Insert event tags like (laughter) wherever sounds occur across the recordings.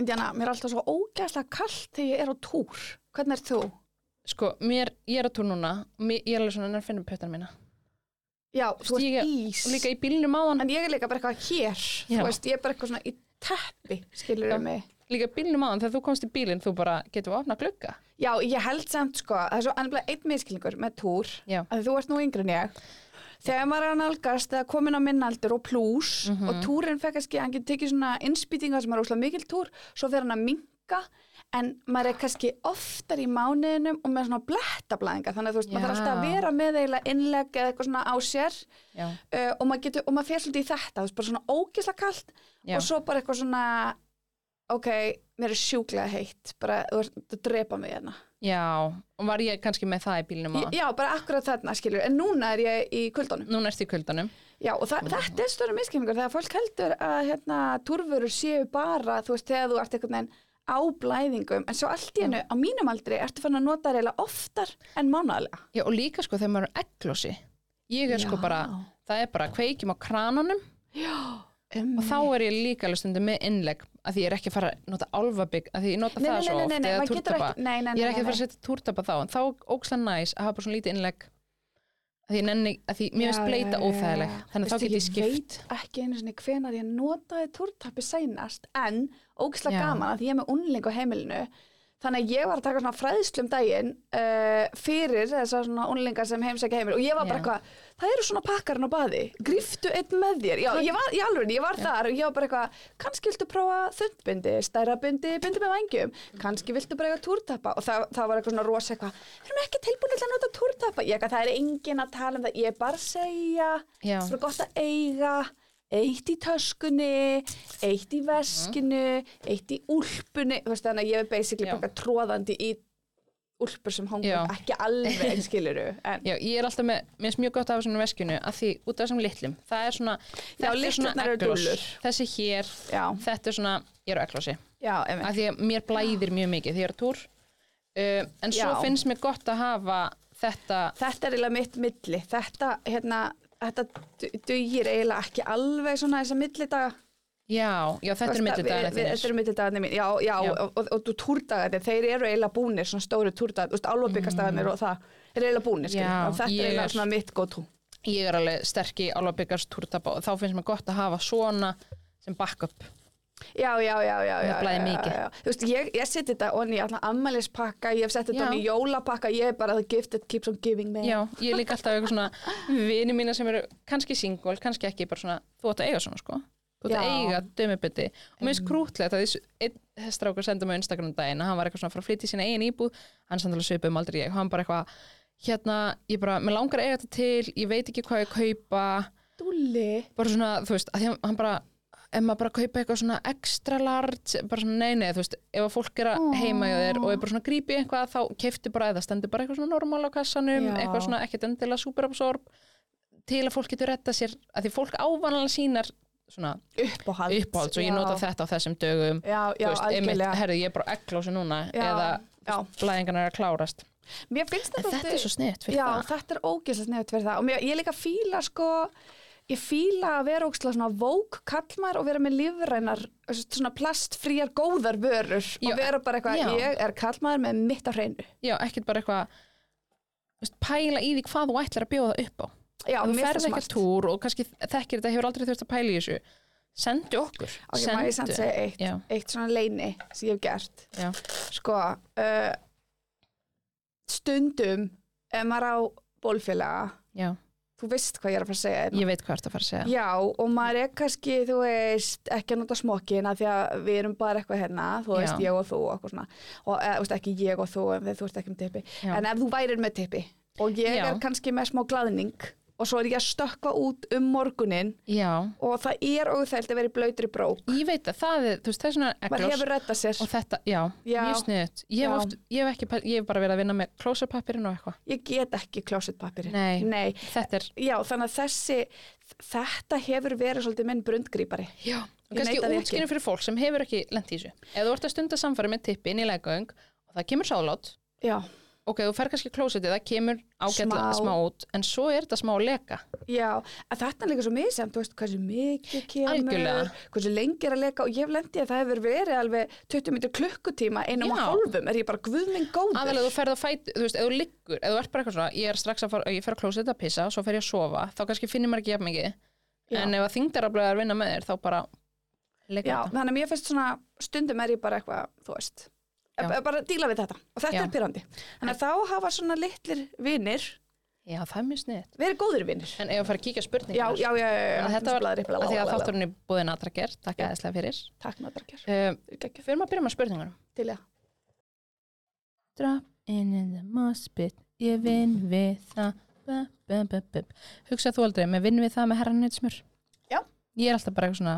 Indiana, mér er alltaf svo ógæslega kallt þegar ég er á túr. Hvernig er þú? Sko, mér, ég er að túr núna og mér, ég er alveg svona að finna pötana mína Já, þú er- ís. líka í bílnum áðan En ég er líka bara eitthvað hér. Já. Þú veist, ég er bara eitthvað svona í teppi, skilur við mig. líka bílnum áðan, þegar þú komst í bílinn þú bara getur að opna glugga Já, ég held samt sko, það er svo annaflega einn miskilningur með túr, Já. að þú ert nú yngri en ég. Þegar maður er að nálgast eða komin á minnaldur og plús Mhm. og túrin fekk kannski, hann getur tekið svona innspýtinga sem er óslega mikil túr, svo fer hann að minka en maður er kannski oftar í mánuðinum og með svona blettablaðinga þannig að þú veist, maður Já. þarf alltaf að vera með eiginlega innlegg eða eitthvað svona á sér uh, og maður getur, og maður fer svolítið í þetta þú veist, bara svona ógisla kalt Já. og svo bara eitthvað svona ok, mér er sjúklega heitt bara, þú veist, það drepa mig hérna Já, og var ég kannski með það í bílnum áðan Já, bara akkurat þarna skilur, en núna er ég í kuldunum. Núna ertu í kuldanum. Já, og það, þetta er störu miskilningur þegar fólk heldur að hérna, túrfurur séu bara, þú veist, þegar þú ert einhvern veginn á blæðingum, en svo allt í hennu, á mínum aldri, ertu fann að nota reyla oftar en mánaðlega. Já, og líka sko þegar maður er egglósi Ég er sko Já. bara, það er bara kveikjum á krananum Um, og þá er ég líka alveg stundum með innlegg að því ég er ekki að fara að nota álfabygg að því ég nota Nei, það nei, svo nei, oft eða nei, ég er ekki að fara að setja túrtappa þá en þá ókslega næs að hafa bara svona lítið innlegg. Að því nenni, að því mér finnst bleita óþægileg þannig að þá get ég skipt. Ég veit ekki einu sinni hvenar ég notaði túrtappi seinast, en ógislega Já. gaman að því ég er með unling á heimilinu þannig að ég var að taka svona fræðslu um daginn uh, fyrir þessar svona unlingar sem heimsækja heimil og ég var bara Já. eitthvað, það eru svona pakkarinn á baði. Griftu einn með þér. Já, ég var, í alveg, ég var þar og ég var bara eitthvað kannski viltu prófa þundbindi, stærra bindi með vangjum, kannski viltu bara eitthvað túrtappa. Og það, það var eitthvað svona rosa eitthvað við erum ekki tilbúin til að nota túrtappa? Ég eitthvað, það er engin að tala um það, ég er bara að segja Já. það er gott að eiga eitt í töskunni eitt í veskinu eitt í úlpunni þú veist þannig að ég er basically Já. bara tróðandi í úlpur sem hangur Já. ekki alveg skiluru en Já, ég er alltaf með, mér finnst mjög gott að hafa svona veskinu að því út af þessum litlum, það er svona þetta er litlurnar eru egglos. dúllur. þessi hér, Já. þetta er svona ég er á já, einmitt. að því að mér blæðir mjög mikið því ég er á túr uh, en svo Já. finnst mér gott að hafa þetta þetta er eiginlega mitt milli þetta, hérna, þetta du- dugir eiginlega ekki alveg svona þessa millidaga já, já, þetta er millidagarnir við- Þetta eru millidagarnir mín, já, já, Já. og, og, og túrdagarnir, þeir eru eiginlega búnir, svona stóru túrdagarnir, þú veist, álfabikastagarnir og það er eiginlega Mm. Já, og þetta er eiginlega svona mitt go-to. ég er alveg sterk í álfabyggars túrtapa og þá finnst mér gott að hafa svona sem backup Já, já, já, já, já, já. Þú veist, ég, ég seti þetta onni í allan ammælispakka, ég hef sett þetta onni í jólapakka, ég er bara the gift that keeps on giving me. já, ég líka alltaf eitthvað svona vini mína sem eru kannski single, kannski ekki bara svona, þú átt að eiga svona sko. Þú átt að eiga dömubiti og mér finnst krútlegt að þessu einn strákur senda mig á Instagram um daginn að hann var eitthvað svona að flytja í sína eigin íbúð hann sandalega svipum um aldrei ég. Og hann bara eitthvað hérna, ég bara, mér langar að eiga þetta til ég veit ekki hvað ég kaupa. Dúlli. bara svona, þú veist, að hann bara ef maður bara kaupa eitthvað svona extra large bara svona nei, nei, þú veist, ef að fólk er að heima hjá þér og er bara svona grípi eitthvað þá keifti bara eða stendur bara eitthvað svona normal á kassanum Já. eitthvað svona ekkert endilega superabsorb til að fólk getur retta sér að því fólk ávanlega sínar svona Uppáhald. uppáhalds og ég nota þetta á þessum dögum. Já, já, veist, einmitt, herri, ég er bara egglósi núna Já, eða blæðingarna er að klárast. En þetta er svo sniðt fyrir það. þetta er ógeðslega sniðut fyrir það. Og mér, ég líka fíla sko ég fíla að vera ógeðslega svona vók kallmar og vera með lífrænar svona plastfríar góðar vörur Já, og vera bara eitthvað, já. ég er kallmaður með mitt á hreinu já, ekkert bara eitthvað þú veist, pæla í því hvað þú ætlar að bjóða upp á Já, þú mér finnst ferð það smart. túr og kannski þekkir þetta hefur aldrei þurft að pæla í þessu sendu okkur Ok, má ég samt segja eitt, Já. eitt svona leini sem ég hef gert Já. sko uh, stundum ef maður á bólfélaga Já, þú veist hvað ég er að fara að segja hérna. ég veit hvað ertu að fara að segja Já, og maður er kannski, þú veist, ekki að nota smokkin af því að við erum bara eitthvað hérna, þú veist, Já. ég og þú og og þú veist, ekki ég og þú en þú ert ekki með tippi, Já. en ef þú værir með tippi og ég Já. er kannski með smá glaðning og svo er ég að stökkva út um morgunin Já, og það er óþælt að vera í blautri brók. Ég veit að það er, þú veist, það er svona maður hefur reddað sér, og þetta, já, Já. mjög sniðut ég, hef Já. oft- ég hef ekki, pæl- ég hef bara verið að vinna með klósapapirinn og eitthvað. Ég get ekki klósetpapir Nei. Nei, Þetta er, já, þannig að þessi þetta hefur verið svolítið minn brundgrípari já, og Ég kannski neita því ekki. útskynni fyrir fólk sem hefur ekki lent í þessu. Ef þú ert að stunda samfæri með tippi inn í leggöng og það kemur sáðlát Já, ok, þú fer kannski klósetið, það kemur ágætlega Smá. smá. út, en svo er þetta smá að leka. Já, en þetta er líka svo misjæmt, þú veist, hversu mikið kemur, Algjörlega. hversu lengi er að leka og ég hef lendið að það hefur verið alveg 20 minnir klukkutíma, einum og Já. hálfum, er ég bara guð minn góður. Aðalega þú ferð að fæt, þú veist, ef þú liggur, ef þú ert bara eitthvað svona, ég er strax að fara, ég fer að klósetið að pissa, svo fer ég að sofa, þá kannski finnir maður ekki jafn mikið, Já. en ef að þingdaraflega er að vinna með þér, þá bara leka Já, þetta. þannig að mér finnst svona, stundum er ég bara eitthvað, þú veist, bara að díla við þetta og þetta Já. er pyrrandi. Þannig að þá hafa svona litlir vinnir Já, það er mjög sniðið. verið góðir vinnir. En ef þú fer að kíkja spurningar, Já, já, já, já, þetta var, blaðri, að því að þátturinn er búið natraker, takk Já. aðeinslega fyrir. Takk bara kjör, Uh, ekki fyrir maður að byrja með spurningunum. til já. Drop in in the mospit, ég vinn við það. Hugsað þú aldrei, með vinn við það með herran nýtsmur? Já. Ég er alltaf bara eitthvað svona,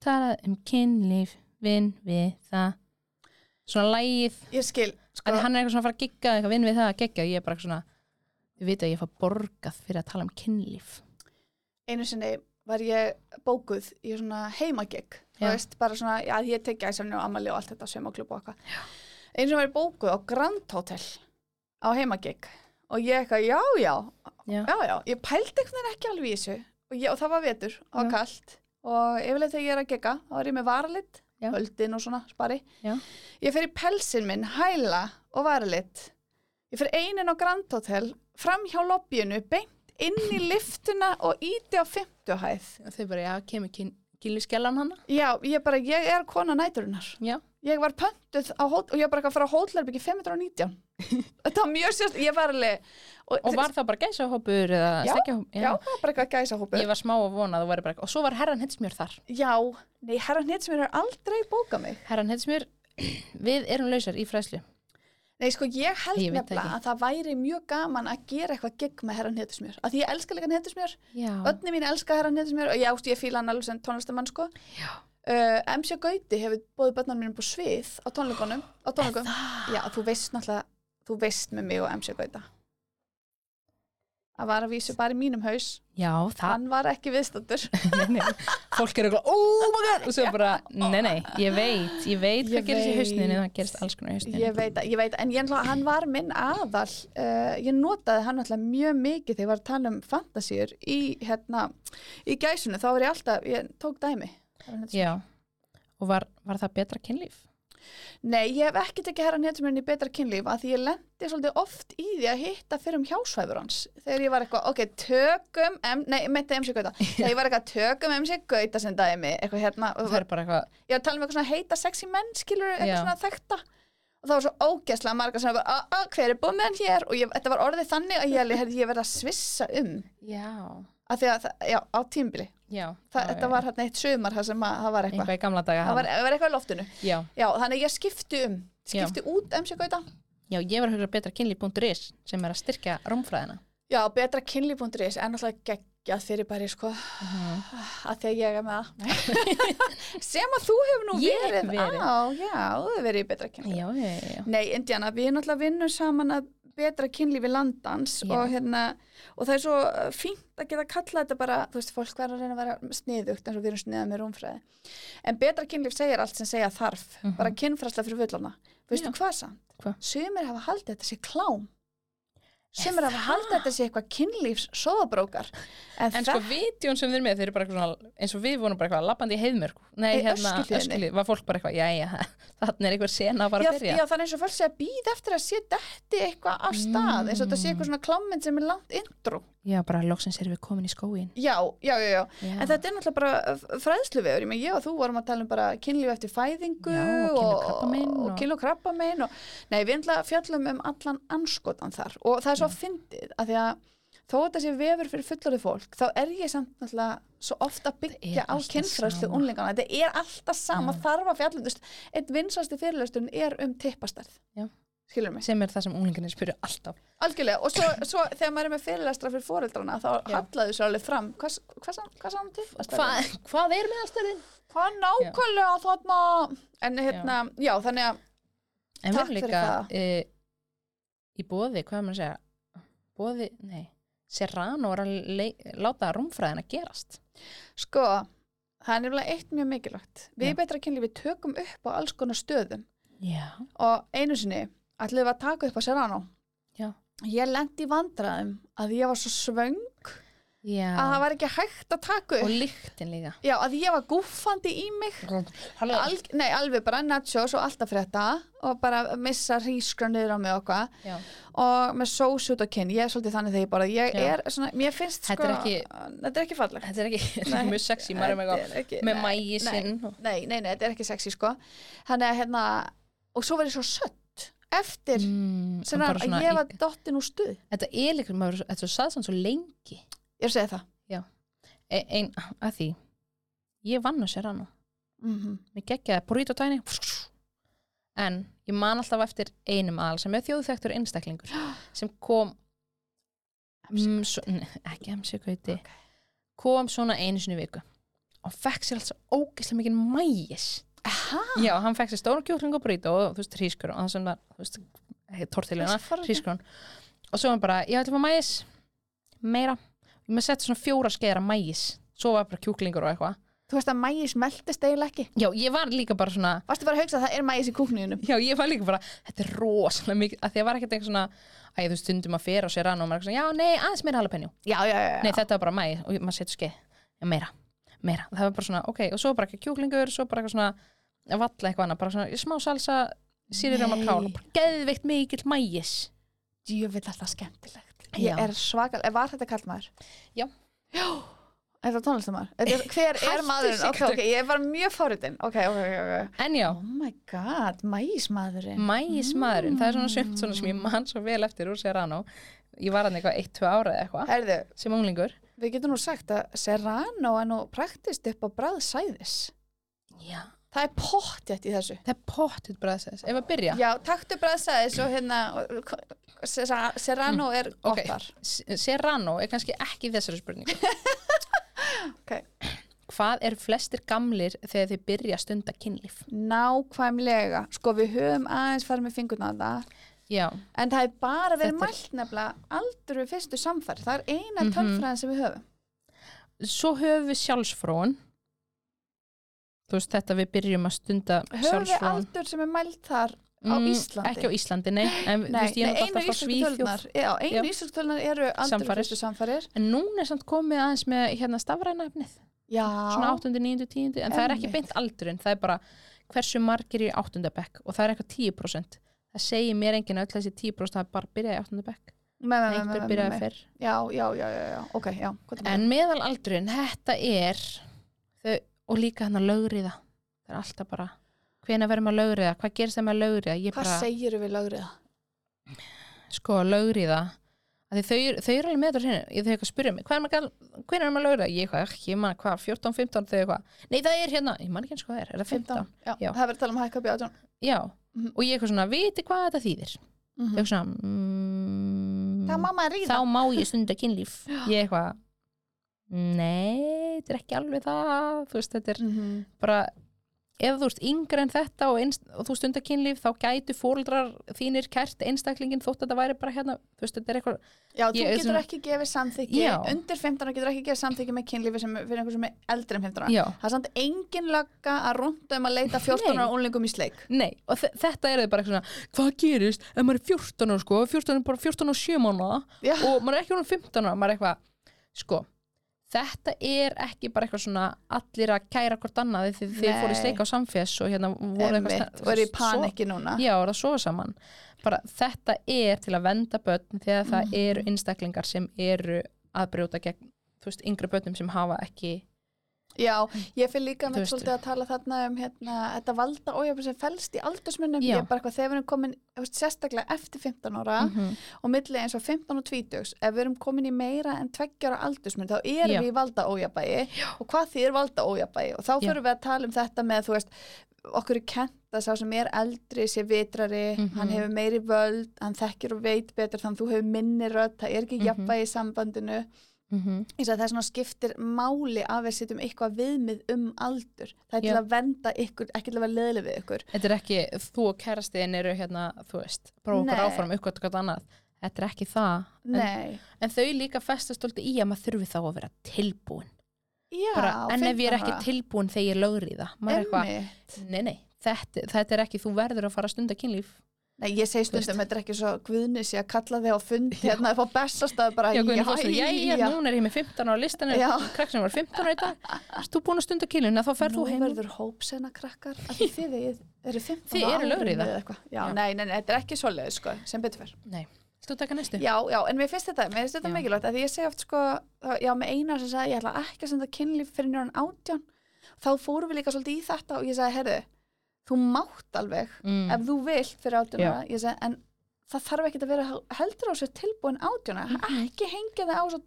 talað um kynlíf, vinn við það. Svona lægið, Ég skil, sko, að hann er eitthvað svona að fara að gigga, eitthvað vinn við það að gegga, ég er bara eitthvað svona, þið vita að ég fá borgað fyrir að tala um kynlíf. einu sinni var ég bókuð í svona heimagegg þú veist, bara svona, já, ég tek gæsarni og ammali og allt þetta sömaklub og eitthvað einu sinni var ég bókuð á Grand Hotel á heimagegg og ég eitthvað, já, já, Já. já, já ég pældi veginn ekki alveg í þessu og, ég, og það var vetur, Já. kalt og yfirleitt þegar ég er að gegga, þá er ég með varalitt. Höldin og svona, spari Já. ég fer í pelsin minn, hæla og varalitt ég fer einin á Grand Hotel fram hjá lobbyinu, beint inn í (laughs) liftuna og íti á 50 hæð Og þau bara, já, kemur kyn, kynlífskellan hana? Já, ég bara, ég er kona næturinnar. Já. Ég var pöntuð á hót og ég bara eitthvað að fara á hótlerbyggi 519. Þetta var mjög sérst, ég var alveg... Og var það bara gæsahópur eða Já, stekkjahópur? Já, það var bara eitthvað gæsahópur. Ég var smá að vona að þú væri bara, og svo var herran hetsmjör þar. Já, nei, herran sem er aldrei bókað mig. Herran hetsmjör, við erum lausar í fræslu. Nei, sko, ég held Ég nefnilega að það væri mjög gaman að gera eitthvað gigg með herran hittusmjör. Að því ég elska líka hittusmjör, Já. öllni mín elska herran hittusmjör og ég ást ég fíla hann alveg sem tónlistamann, sko. Já. Uh, MC Gauti hefur bóðið börnum mínum på svið á tónleikunum, á tónleikum. Já, þú veist náttúrulega, þú veist með mig og MC Gauta. Það var að vísu bara í mínum haus, Já, hann var ekki viðstöndur. (laughs) Fólk er eitthvað, oh my god, og svo bara, nei, nei, ég veit, ég veit hvað gerist í hausninu, það gerist alls konar í hausninu. Ég veit, ég veit, en ég, ætla- hann var minn aðal, uh, ég notaði hann alltaf mjög mikið þegar ég var að tala um fantasíur í, hérna, í gæsunu, þá var ég alltaf, ég tók dæmi. Já. Og var, var það betra kynlíf? Nei, ég hef ekki tekið herran héttuminn í betra kynlíf að því ég lendi svolítið oft í því að hitta fyrir um hjásvæfur hans. Þegar ég var eitthvað, ok, tökum, M, nei, meinti MC Gauta, (laughs) þegar ég var eitthvað, tökum MC Gauta sem dæmi, eitthvað hérna, Það er bara eitthvað, ég var að tala um eitthvað svona heita sexy menn, skilur, eitthvað Já. svona þekkta. Og það var svo ógæslega marga sem var bara, "Ah, ah, hver er hann hér? Og ég, þetta var orðið þannig að ég, ég, verði að svissa um. já, Af því að, það- já, á tímbili. Já. Þa, já, þetta var hérna eitt sumar það sem að, það var eitthvað. Eitthvað í gamla daga. Það var, var eitthvað í loftinu. Já, Já, þannig að ég skipti um. Já. Skipti út MC Gauta. já, ég var að hugsa betra kynlíf.is sem er að styrkja rómfræðina. Já, betra kynlíf.is er náttúrulega geggjað fyrir bara, sko, að því að ég er með það. (laughs) Sem að þú hefur nú Ég hef verið, verið. á, já, þú hefur verið í betra kynlíf. Já, já, já, já. Nei, Indiana, við náttúrulega vinnum saman að betra kynlífi landans Já. og hérna, og það er svo fínt að geta kallað þetta bara, þú veist, fólk verður að reyna að vera sniðugt eins og við erum sniðað með rúmfræði. En betra kynlíf segir allt sem segja þarf, Mhm. bara kynfræsla fyrir fullorna. Veistu hvað samt? Hvað? Sumir hafa haldið þetta sé klám. Sumir Er hafa haldið þetta sé eitthvað kynlífs soðabrókar. En, En sko, vídjón sem þeir eru með, þeir eru bara eitthvað svona, eins og við vorum bara eitthvað lappandi í heiðmörk. Nei, Í hérna, öskilið, var fólk bara eitthvað, já, já, þannig er einhver sena að fara já, að byrja. já, þannig eins og fólk sé að býða eftir að sé detti eitthvað af stað, eins og þetta sé eitthvað svona klámynd sem er langt intro. Já, bara loksins erum við komin í skóin. Já, já, já, já. Já. En þetta er náttúrulega bara fræðsluvegur. Ég, meina, ég og þú vorum að tala um bara kynlíf eftir fæðingu Já, og kynlíf krabbamein. Og, nei, við ætla fjallum um allan anskotan þar. Og það er svo Já. fyndið að því að þó að þetta sé vefur fyrir fullorðið fólk, þá er ég samt náttúrulega svo ofta að byggja á kynfræðslu unlingana. Þetta er alltaf sama, Já. þarf að fjallum. Eitt vinsasti fyrirlöstun er um tippastarð. Já. Sem er það sem unglingarnir spyrja alltaf. Algjörlega, og svo, svo þegar maður er með fyrirlestra fyrir foreldrana þá Já. hallaðu sér alveg fram hvað, hvað, hvað, er meðalstæðin? Hvað nákvæmlega þarna en hérna, já, þannig að En við erum líka e, í bóði, hvað er maður að segja? Bóði, nei, Serrano er að lei- láta rúmfræðina gerast. sko, það er nefnilega eitt mjög mikilvægt við Já. betra kynlífi tökum upp á alls konar stöðum Já. og einu sinni ætlum við að taka upp á Serrano? Já. ég lendi í vandræðum að ég var svo svöng Já. að það var ekki hægt að taka upp. Og lyktin líka. Já, að ég var gúffandi í mig. Al, nei, alveg bara nachos og alltaf frétta og bara missa hrísgrönniður á mig og hvað Já. og með sós út á kinn, ég er svolítið þannig þegar ég bara ég Já. er svona, mér finnst Þetta sko er ekki- þetta er ekki fallegt. Þetta er ekki, þetta er mjög sexy Þetta eitthvað- ekki- með mægi sinn nei, nei, nei, þetta er ekki sexy sko. Þannig að hérna, og svo var ég svo sött eftir, mm, sem bara að svona ég var dottin úr stuð þetta er líka, maður, þetta er saðsann svo lengi. Ég er að segja það. E- ein, að því ég vann að sér hann mm mér geggjaði burrito tæni. En ég man alltaf eftir einum aðal sem er þjóðþektur einstaklingur (gasps) sem kom mm, svo, ne, ekki MC Gauti Ok. kom svona einu sinni í viku og fekk sér alltaf ógeðslega mikið mægis já, hann fekk sér stóra kjúkling og burrito og þú veist, hrískur og það sem var, þú veist, tortilina hrískur og svo var hann bara, ég ætla að fá mægis meira, og maður setti svona fjóra skeiðar af mægis svo var bara kjúklingur og eitthvað. Þú veist að mægis meldist eiginlega ekki? Já, ég var líka bara svona varstu bara að hugsa að það er mægis í kúkningunum Já, ég var líka bara, þetta er rosalega mikið að því að var ekkert eitthvað svona að þú stundum að fera og sér annað og maður er svona, já, nei, aðeins meira jalapeno. Já, já, já, já. Nei, þetta var bara mæ og maður setur skeið, meira, meira. Það var bara svona, ok, og svo bara ekki kjúklingur svo bara eitthvað svona, valla eitthvað annað bara svona, smá salsa, sýrir um að Nei. kál og bara geðveikt mikill mægis djúvill alltaf skemmtilegt. Já. ég er svakal, var þetta kallmaður? Já. já. Er það tónlistamæður? (laughs) Hver er Hættu maðurinn? Ok, ok, ég bara mjög fáritin Ok, ok, ok, ok. En já, Oh my god, mægismadurinn mægismadurinn, það er svona sumt svona sem ég man svo vel eftir úr Serrano. Ég var hann eitthvað eitt, tvö ára eða eitthvað. Herðu, sem unglingur við getum nú sagt að Serrano er nú praktist upp á bræðsæðis Já, Það er pottjætt í þessu. Það er pottit bræðsæðis, ef að byrja. Já, taktu bræðsæðis og hérna Serra- Serrano er gott ok. þar S- Serrano er kannski ekki þessari spurningu. (laughs) Ok. Hvað er flestir gamlir þegar þið byrja að stunda kynlíf? Nákvæmlega. Sko, við höfum aðeins farið með fingurna á það Já, En það er bara verið Þetta mælt nefnilega aldur við fyrstu samfæri. Það er eina Mhm. tölfræðin sem við höfum. svo höfum við sjálfsfróun Þú veist þetta við byrjum að stunda Höfum við sjálfsfróun aldur sem er mælt þar á Íslandi? Ekki á Íslandi, nei En (gasps) Nei, veist, nei einu já, einu tölunar eru við Samfarir. fyrstu samfærir. En núna er samt komið aðeins með hérna stafræna efnið Já, Svona 8. 9. 10. En það er ekki beint aldurinn Það er bara hversu margir í 8. bekk Og það er eitthvað 10% Það segir mér enginn að öll þessi 10% hafa bara byrjað í 8. bekk með, með, Einhver byrjaði fyrr Já, já, já, já, já, ok, já. er En meðalaldurinn, þetta er þau, og líka hann að lögriða það er alltaf bara hvena verðum að lögriða, hvað gerist það með að lögriða ég Hvað bara, segir við lögrið? sko, lögriða þau, þau eru alveg með þetta ég þau eitthvað að spyrja mig, er hvena er maður að lögriða, ég eitthvað, ekki, ég man hvað 14, 15, þau eitthvað, nei það er hérna ég man ekki eins hvað það er, er það 15? Já, Já. það verður að tala um hækka átjón. Já. Og ég eitthvað svona, viti hvað þetta þýðir? Mm eitthvað svona mm, Það má maður ríða. þá má ég stunda kynlíf. Ég eitthvað nei, þetta er ekki alveg það. Þú veist, þetta er Mm -hmm. bara ef þú ert yngri en þetta og, einst, og þú stundar kynlíf þá gætu fóldrar þínir kært einstaklingin þótt að þetta væri bara hérna þú veist þetta er eitthvað Já, þú Ég getur ekki gefið samþykki, Já. undir 15 ára getur ekki gefið samþykki með kynlífi sem fyrir einhver sem er eldri en 15 ára. já, Það er samt engin lögga að runda um að leita 14 ára unlingum í sleik. nei, og þe- þetta er bara eitthvað svona hvað gerist ef maður er 14 ára sko 14 er bara 14 og 7 mánuða og maður er ekki hún 15 ára, maður er eitthvað sko, þetta er ekki bara eitthvað svona allir að kæra hvort annað því þið Nei. fóru í sleika á samfés og hérna voru eitthvað er í svo- panikki núna. Já, og það sofa saman. Bara þetta er til að venda börn þegar það Mhm. eru einstaklingar sem eru að brjóta gegn, þú veist, yngri börnum sem hafa ekki, Já, ég fyrir líka með svolítið að tala þarna um hérna, þetta valda ójöfn sem felst í aldursmunum. Ég er bara eitthvað, þegar við erum komin veist, sérstaklega eftir 15 ára Mhm. og milli eins og 15 og 20, ef við erum komin í meira en 20 ára aldursmun, þá erum Já. við í valda ójöfbægi og hvað þýr valda ójöfbægi og þá fyrir við að tala um þetta með, þú veist, okkur er kent að sá sem er eldri sé vitrari, Mhm. hann hefur meiri völd, hann þekkir og veit betur þannig að þú hefur minni rödd, það er ekki Mhm. jafnvægi í sambandinu Ég sagði, það er svona skiptir máli að við setjum eitthvað viðmið um aldur það er til Já. að venda ykkur, ekki til að vera leðileg við ykkur Þetta er ekki, þú og kærastiðin eru hérna, þú veist, prófa okkur áfram ykkur eitthvað annað. Þetta er ekki það. En, Nei, en þau líka festast stolti í að maður þurfi þá að vera tilbúin. já, Bara, en ef ég er 15 ekki tilbúin þegar ég það, er eitthvað, Einmitt. nei, nei, þetta, þetta er ekki, þú verður að fara að stunda kynlíf. Nei, ég segi stundum, þetta er ekki svo guðnis ég að kalla þig á fund hérna upp á bestastað bara Já, Guðni já, já, já, já. núna er ég með 15 á listanum, Já. krakksinn var 15 á í erst þú búin að stunda kýlun, þá ferð þú Nú heim. verður hópsena krakkar þið eru 15 Þið eru lögríða. eða eitthvað. Já, nei, nei, nei, þetta er ekki svoleiðis sko, sem betur fyrr. Nei, þú taka næstu? Já, já, en mér finnst þetta, mér finnst þetta mikilvægt að ég segi oft sko, já, með eina sem sagði, ég ætla ekki að senda kynlíf þú mátt alveg, Mm. ef þú vilt fyrir átjónara, ég segi, en það þarf ekki að vera heldur á sér tilbúin átjónara, Mhm. ekki hengja það á svo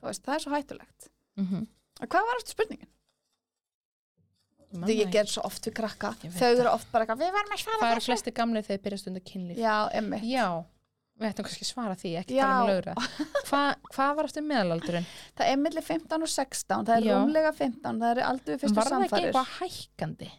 þú veist, það er svo hættulegt. Mm Og hvað var eftir spurningin? Því ég ger svo oft við krakka, þau það. eru oft bara við varum að svara Hvað eru þessu." flesti gamlega þegar byrja stunda kynlíf? Já, emmi. Já, við ættum kannski að svara því, ekki Já. tala um. Hva, hvað var eftir meðalaldurinn? Það er millir 15 og 16, það er Já. rúmlega 15, það er aldrei fyrstu Var það ekki samfærir. eitthvað hækkandi?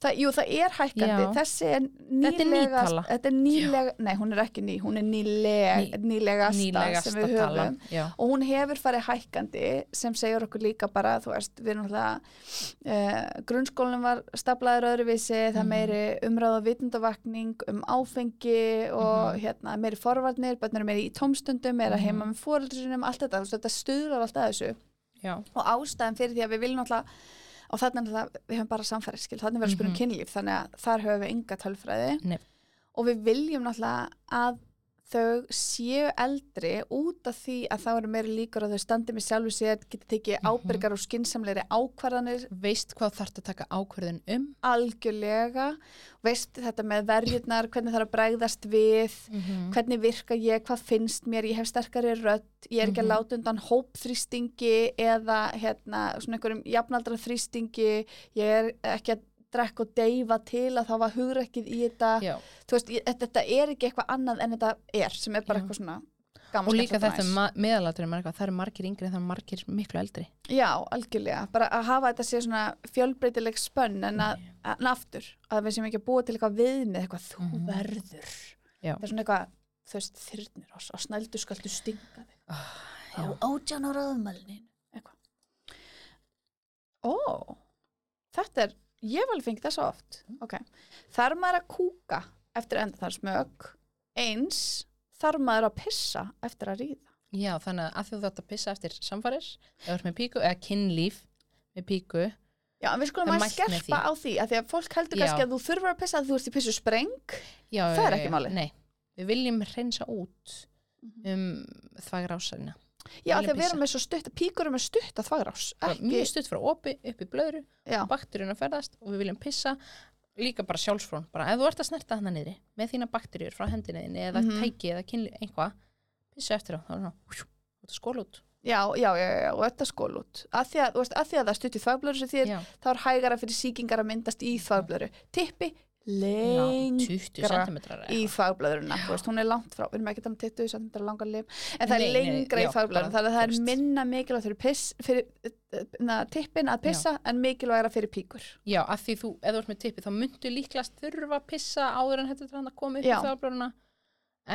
Það, jú, það er hækkandi, Já. þessi er Þetta er nýlega, þetta er nýlega, nei hún er ekki ný, hún er nýleg, Ný- nýlegasta, Nýlegasta sem við höfum. Og hún hefur farið hækkandi sem segir okkur líka bara, þú veist, við erum alltaf, uh, grunnskólinn var staflaður öðruvísi, það er Mhm. meiri umræða vitundavakning um áfengi og Mhm. hérna meiri forvarnir, bönnur meiri í tómstundum, meira Mhm. heima með fóreldrisunum, allt þetta, þetta stuðlar alltaf þessu Já. og ástæðan fyrir því að við viljum alltaf og þannig það, við höfum bara samfæriskil þannig að spyrja um Mhm. kynlíf, þannig að þar höfum við enga tölfræði Nei. og við viljum náttúrulega að þau séu eldri út af því að þá eru meiri líkur að þau standi með sjálfu sér, geti tekið Mhm. ábyrgar og skinsamleiri ákvarðanir Veist hvað þarf að taka ákverðin um? algjörlega veist þetta með verjurnar, hvernig er að bregðast við Mm hvernig virka ég, hvað finnst mér, ég hef sterkari rödd, ég er ekki Mhm. að láta undan hópþrýstingi eða hérna, svona einhverjum jafnaldra þrýstingi, ég er ekki að drekka og deyfa til að það var hugrekkið í þetta, Já. þú veist, ég, þetta er ekki eitthvað annað en þetta er, sem er bara Já. eitthvað svona Og líka þetta næs. meðalaldurinn, það eru margir yngri en það eru margir miklu eldri. Já, algjörlega, bara að hafa þetta sé svona fjölbreytileg spönn en að, en aftur, að við séum ekki að búa til eitthvað viðmið, eitthvað þú Mhm. verður Já. það er svona eitthvað, þú veist, þyrnir og, og snældu skaltu stinga þig á Já. átján ára aðmælinin eitthvað ó, þetta er ég hef alveg fengið það svo oft. Ok, þarf maður að kúka eftir enda þar smög eins þarf maður að pissa eftir að ríða? Já, þannig að þú þátt að pissa eftir með píku, eða kynlíf með píku, já, en við skulum að skerpa á því að því að fólk heldur Já. kannski að þú þurfur að pissa að þú ert í pissu spreng já, Það er ekki já, málið. Nei, við viljum hreinsa út um þvagrásarina. Já, því að við erum með svo stutt píkur eru með stutt að þvagrás Mjög stutt frá opi upp í blöðru, já, bakteríun að ferðast og við viljum pissa líka bara sjálfsfrón, bara ef þú ert að snerta hana niðri með þína bakteríur frá hendinni þinni eða Mhm. tæki eða kynli einhvað pissa eftir á, þá er það skól út. Já, já, já, já, og þetta skól út. Að því að, veist, að, því að það stutt í þvagblöru sem Já, þá er hægara fyrir sýkingar að myndast í þvagblöru tippi lengra 20 cm í veist, hún er langt frá við erum ekki að tala um 20 cm langar lim en það er Nei, nei, lengra já, í þvagblöðurina bara, þannig að það er minna mikilvægt fyrir, piss, fyrir na, tippin að pissa en mikilvægra fyrir píkur. Já, að því þú, ef þú ert með tippi þá myndu líklast þurfa að pissa áður en þetta er að koma upp Já. í þvagblöðuna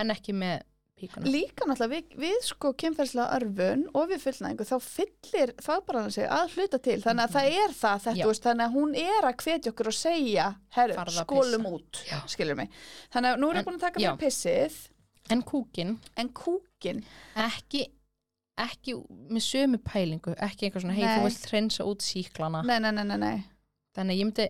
en ekki með píkuna. Líka náttúrulega við, við sko kynferðslega örfun og við fullnæðingu þá fyllir þvagblöðurna sig að hluta til. Þannig að það er það þetta, veist, þannig að hún er að hvetja okkur og segja, herru, skólum út Já. skilur mig, þannig að nú erum við búin að taka fyrir pissið. En kúkin, en kúkin, ekki ekki með sömu pælingu ekki eitthvað svona, hei, þú vilt hreinsa út síklana nei, nei, nei, nei, þannig að ég myndi,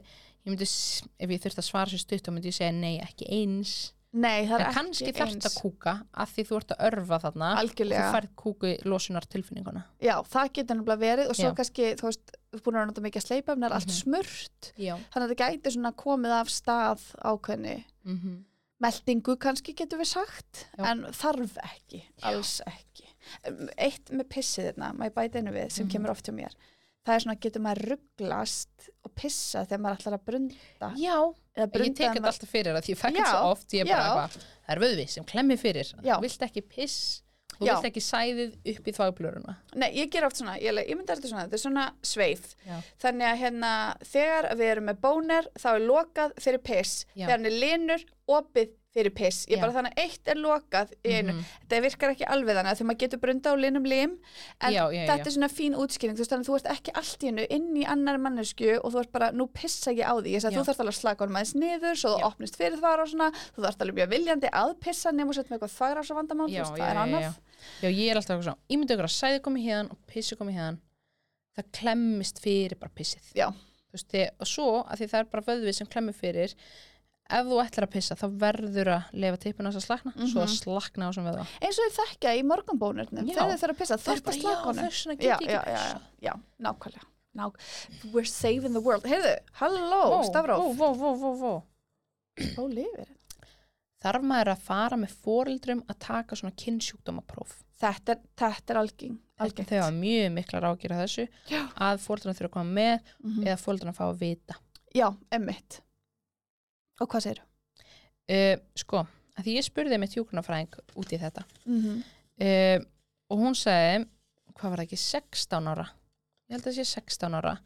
ég myndi ef ég þurfti að svara sér stutt þá myndi ég segja nei, ekki eins Nei, það en er kannski ekki þarft eins. að kúka af því þú ert að örfa þarna Algjörlega. og þú færð kúku losunar tilfinninguna Já, það getur nefnilega verið og svo Já. kannski, þú veist, þú er búin að nota mikið að sleipa ef allt Mhm. smurt já, þannig að þetta gæti svona komið af stað ákveðni mm meldingu kannski getur við sagt Já. en þarf ekki, alls ekki Um, Eitt með pissið þarna, maður bæti einu við sem Mhm. kemur oft hjá mér það er svona, getur maður rugglast pissa þegar maður ætlar að brunda já eða ég brunda tek þegar þetta alltaf fyrir að því ég Já, þetta svo oft ég er bara eitthvað, það er vöðvi sem klemmi fyrir þú vilt ekki piss þú Já. vilt ekki sæðið upp í þvagblöruna Nei, ég ger oft svona, ég, ég myndi alltaf svona, þetta er svona sveif. Já. Þannig að hérna, þegar við erum með bóner, þá er lokað fyrir piss. Já. Þegar hann er linur, opið fyrir piss, ég Já. bara þannig að eitt er lokað í einu, Mhm. þetta virkar ekki alveg þannig að því maður getur brunda á linum lim en Já, já, þetta já. er svona fín útskýring. Þú veist þannig að þú ert ekki allt í hennu inn í annar mannesku og þú ert bara, nú pissa ég á því. Ég þú þarft alveg að slaka honum aðeins niður svo þú opnist fyrir það og svona. Þú þarft alveg mjög viljandi að pissa nema og setja með eitthvað þvagra svo vandamál, þú veist, það er annað. já. Ég er alltaf svona, ímyndu ykkur að sæði það að það ef þú ætlar að pissa þá verður að lefa tippinu þess að slakna svo að slakna á sem vöðva eins og þið þekkja í morgunbónurnum þegar þið þurfa að pissa, Það þurft að já, honum. já, já, já, já, já, nákvæmlega. Ná, we're saving the world. Heyrðu, halló, vó ó, lifir Þarf maður að fara með foreldrum að taka svona kynnsjúkdómapróf þetta þetta er algeng, Þau hafa mjög mikla rákir að þessu Já. að foreldrunum þurfa að koma með Mhm. eða foreldrunum fá að vita. Já, emmitt og hvað segir uh, Sko, að því ég spurði mitt hjúkrunafræðing út í þetta. Mm -hmm. uh, og hún segi hvað var það ekki, 16 ára? Ég held að það sé 16 ára.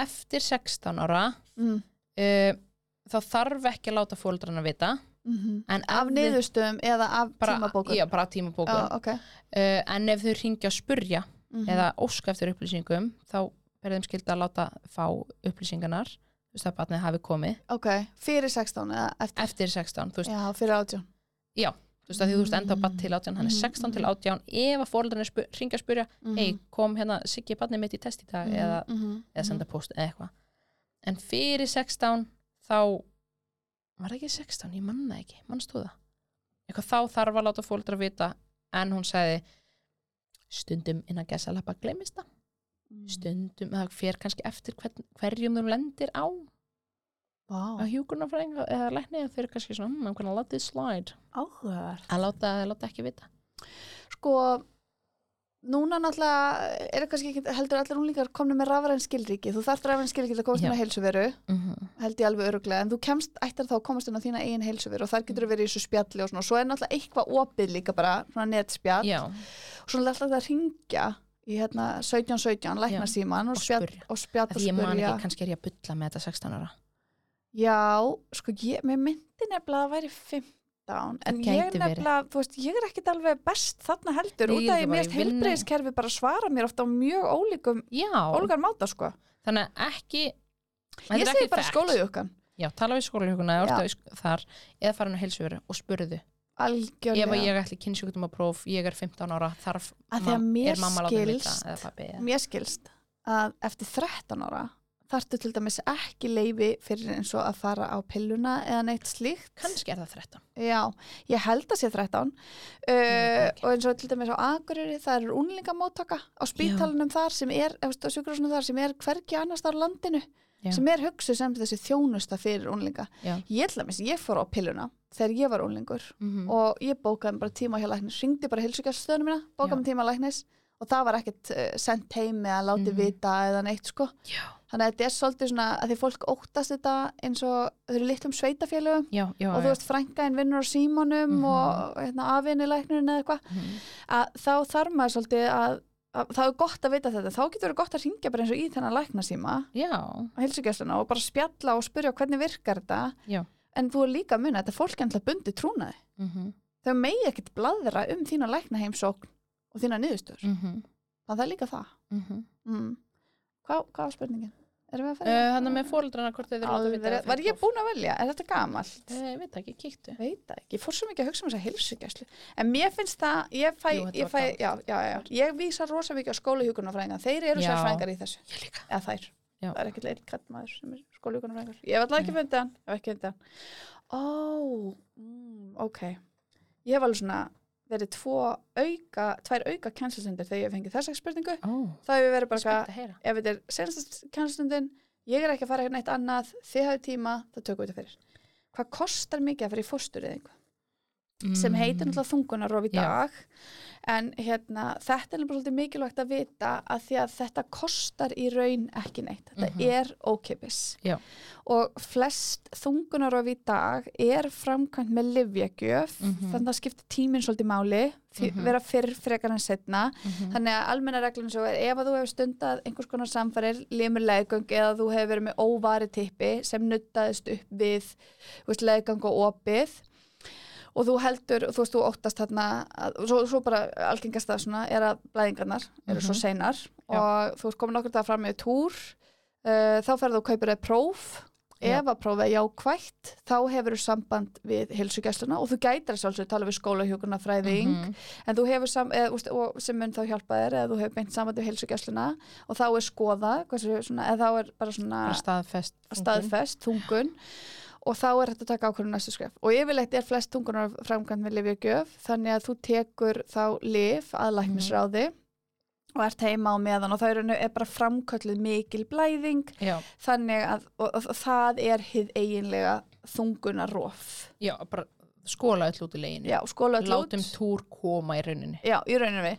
Eftir 16 ára mm. uh, þá þarf ekki að láta fóldrarna vita. -hmm. en af niðurstöðum eða af bara, tímabókum já, bara tímabókum Já, ok. Uh, en ef þau ringja að spurja Mhm. eða óska eftir upplýsingum þá er þeim skild að láta fá upplýsingarnar þú veist að batnið hafi komið. Ok, fyrir 16 eða eftir? Eftir 16 þú veist, já, fyrir 18 þú veist að því þú veist enda á batn til 18 hann er Mhm, 16 til 18 ef að fóldrarnir spu, ringja að spurja Mhm. hei kom hérna Siggi batnið mitt í test í dag Mhm, eða, mhm, eða mhm. senda post eða eitthvað. En fyrir 16 þá var ekki 16, ég manna ekki. Mannstu það? Eitthvað þá þarf að láta fóldra vita en hún sagði stundum innan gæsalappa glemist það Mhm. stundum, það fer kannski eftir hvern, hverjum þú lendir á. Vá, að hjúkurnafræðing eða lækni þau eru kannski svona, gonna let this slide? Áhugaverð að láta, að láta ekki vita. Sko, núna náttúrulega er kannski ekki heldur allir unglingar komni með rafræn skilríki. Þú þarft rafræn skilríki til að komast inn á heilsuveru mm -hmm. held ég alveg öruglega, en þú kemst ættir þá að komast inn á þína eigin heilsuveru og þar getur þú verið í þessu spjalli og svona, og svo er náttúrulega eitthvað opið líka bara, svona netspjall. Já, og svona alltaf að ringja í hérna 1717, lækna síman og, Og spjall, spurja. og spjall og ég man spurja ekki, kannski er ég að bulla með þetta 16 ára Já, sko, ég, mér myndi nefnilega að það væri 15 en ég nefnilega, þú veist, ég er ekkit alveg best þarna heldur, út af ég vinnu. heilbreyðiskerfi bara svara mér ofta á mjög ólíkum ólíkar máta, sko þannig að ekki Ég segi bara fact. skólaðjúkan já, tala við skólahjókuna Já. eða orta við þar eða fara hann á heilsuveru og spurðu algjörlega. Að ég ætli kynnsjúkdum að próf, ég er 15 ára þarf, að er mamma látið vita skilst- eða pabbi eða- Mér skilst að eftir 13 ára þarftu til dæmis ekki leifi fyrir eins og að fara á pilluna eða neitt slíkt. Kannski er það 13 Já, ég held að sé 13 uh, og eins og til dæmis á Akureyri það er unlingamóttaka á spítalunum þar sem er, eða á sjúkrahúsinu þar sem er hvergi annars þar landinu Já. sem er hugsu sem þessi þjónusta fyrir unlinga. Já. Ég til dæmis, ég fór á pilluna þegar ég var unlingur mm og ég bókaði bara tíma hjá læknis, ringdi bara hilsugjaststöðunum mína, bókaði tíma læknis og það var ekkert uh, sendt heim eða látið Mhm. vita eða neitt sko. já, Þannig að þetta er svolítið svona að því fólk óttast þetta eins og þau eru litlum sveitafélögum og þú veist frænkaðin vinnur á símanum Mhm. og hérna, afinilæknurinn eða eitthvað Mhm. að þá þarf maður svolítið að, að það er gott að vita þetta þá getur verið gott að ringja bara eins og í þennan læknasíma á heilsugjastluna og bara spjalla og spyrja hvernig virkar þetta Já. en þú er líka að muna að þetta er fólk ennlega bundi trúnaði mhm, þau megi ekkit bladra um þína læknaheimsókn og þína niðurstöður þannig að það er líka það mhm. mm. Hvað, hvað var spurningin? Erum við að fara? Þannig með fóreldrana hvort þau eru láta vita eða var ég búin að velja? Er þetta gamalt? Eh, Ég veit ekki, kíktu. Veit ekki, ég fór svo mikið að hugsa um þessa heilsugjæslu en mér finnst það, ég fæ, Jú, ég, fæ já, já, já, ég vísa rosa mikið á skólahjúkunarfræðinga þeir eru sérfræðingar í þessu. Ég líka. Eða þær, það er ekkert einn kallmaður sem er skólahjúkunarfræðingar, ég hef alltaf ekki fundið hann. Ég hef ekki fundið hann. Ó, mm, ok. Ég hef alveg svona verið tvo auka, tvær auka kænslustundir þegar ég hef fengið þessa spurningu. Ó, þá hefur verið bara eitthvað, ef þetta er senast kænslustundin ég er ekki að fara hérna eitt annað þið hafið tíma, það tökum við þetta fyrir. Hvað kostar mikið að fara í fóstureyðingu? Sem heitir Mm. náttúrulega þungunarof í Já. dag en hérna, þetta er svolítið mikilvægt að vita að því að þetta kostar í raun ekki neitt þetta Mhm. er ókipis Já. og flest þungunarof í dag er framkvæmt með livjagjöf Mhm. þannig að það skiptir tíminn svolítið máli mm Mhm. vera fyrr frekar en setna Mhm. þannig að almenna reglun svo er ef að þú hefur stundað einhvers konar samfærir limur leðgöng eða þú hefur verið með óvari tippi sem nuttaðist upp við leðgang og opið og þú heldur, þú veist, þú óttast þarna að, og svo, svo bara algengast það svona er að blæðingarnar eru svo Mhm. seinar Já. og þú ert komin okkur það fram með túr uh, þá ferðu og kaupir þér próf Já. ef að prófið er jákvætt þá hefur þú samband við heilsugjæsluna og þú gætir að sjálfsög tala við skólahjókurna fræðing Mhm. en þú hefur sam, eð, úst, sem mun þá hjálpa þér eða þú hefur beint samband við heilsugjæsluna og þá er skoða hversu, svona, eða þá er bara svona staðfest staðfest, þungun og þá er þetta að taka ákvörðun næstu skref. Og yfirleitt er flest þungunar framkvæmt með lifjagjöf þannig að þú tekur þá lif að læknisráði og ert heima á meðan. Og það er, er bara framkölluð mikil blæðing Já, þannig að og, og, og það er hið eiginlega þungunarof já, bara skóla öll út í leginu já, skóla öll út. Látum túr koma í rauninni. Já, í rauninni.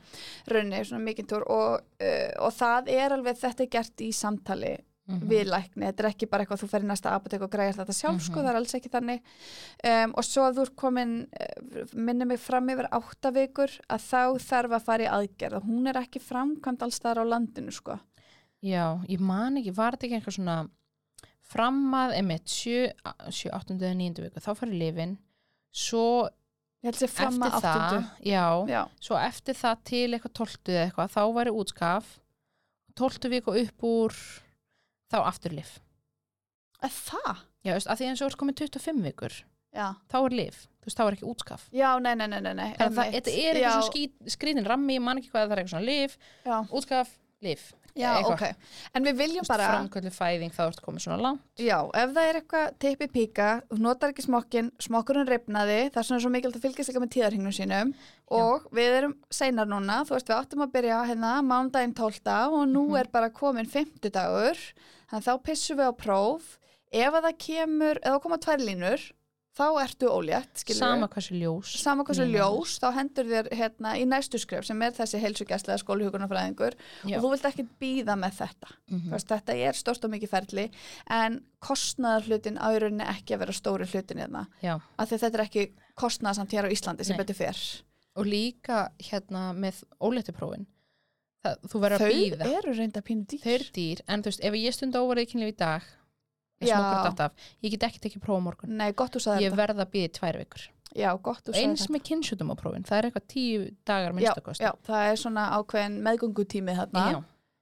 Rauninni svona mikinn túr og, uh, og það er alveg, þetta er gert í samtali Mhm. við lækni, þetta er ekki bara eitthvað þú fer í næsta apotek og græðir þetta sjálf sko, Mhm. það er alls ekki þannig um, og svo að þú ert komin uh, minnum mig fram yfir átta vikur að þá þarf að fara í aðgerð og hún er ekki framkvæmt alls þar á landinu sko Já, ég man ekki, var þetta ekki eitthvað svona framað, emitt, 7, 7 8. eða 9. viku, þá fyrir lifin svo ég eftir það já, Já, svo eftir það til eitthvað 12 eða eitthvað, þá væri útskaf 12 viku upp úr þá afturlif er það? Já, veist, að því eins og er komin 25 vikur Já, þá er lif, þú veist, þá er ekki útskaf. Já, nei, nei, nei, nei, nei að það, þetta er eitthvað Já, svona skít, skrítin rammi, ég man ekki hvað það er eitthvað svona lif, Já, útskaf, lif já eitthvað. ok. En við viljum bara framköllu fæðing, þá ertu komið svona langt. Já, ef það er eitthvað teipi píka, þú notar ekki smokkin, smokkurinn ripnaði, það er svona svo mikilvægt að fylgjast ekki með tíðarhingnum sínum. Og við erum seinar núna, þú veist við áttum að byrja hérna mánudaginn 12 og nú Mhm. er bara komin 50 dagur, þannig þá pissum við á próf, ef að það kemur, ef það koma tvær línur, þá ertu ólétt, skilur sama hversu ljós sama hversu Línan. ljós, þá hendur þér hérna í næstu skref sem er þessi heilsugæslega skóluhjúkunarfræðingur Já. og þú vilt ekki býða með þetta. Þú veist, þetta er stort og mikið ferli en kostnaðar hlutin á í rauninni ekki að vera stóri hlutin hérna Já. af því að þetta er ekki kostnaðarsamt hér á Íslandi sem Nei. betur fer og líka hérna með óléttuprófin það, þú verður að þau býða eru reynda pínu dýr. Þau eru dýr, en þú veist, ef ég stund óvarið kynlíf í dag ég get ekki tekið prófa á morgun. Nei, ég þetta. verð að býða í tvær vikur. Já, eins þetta. með kynnsjútumaprófin, það er eitthvað tíu dagar minnstakost það er svona ákveðin meðgöngutími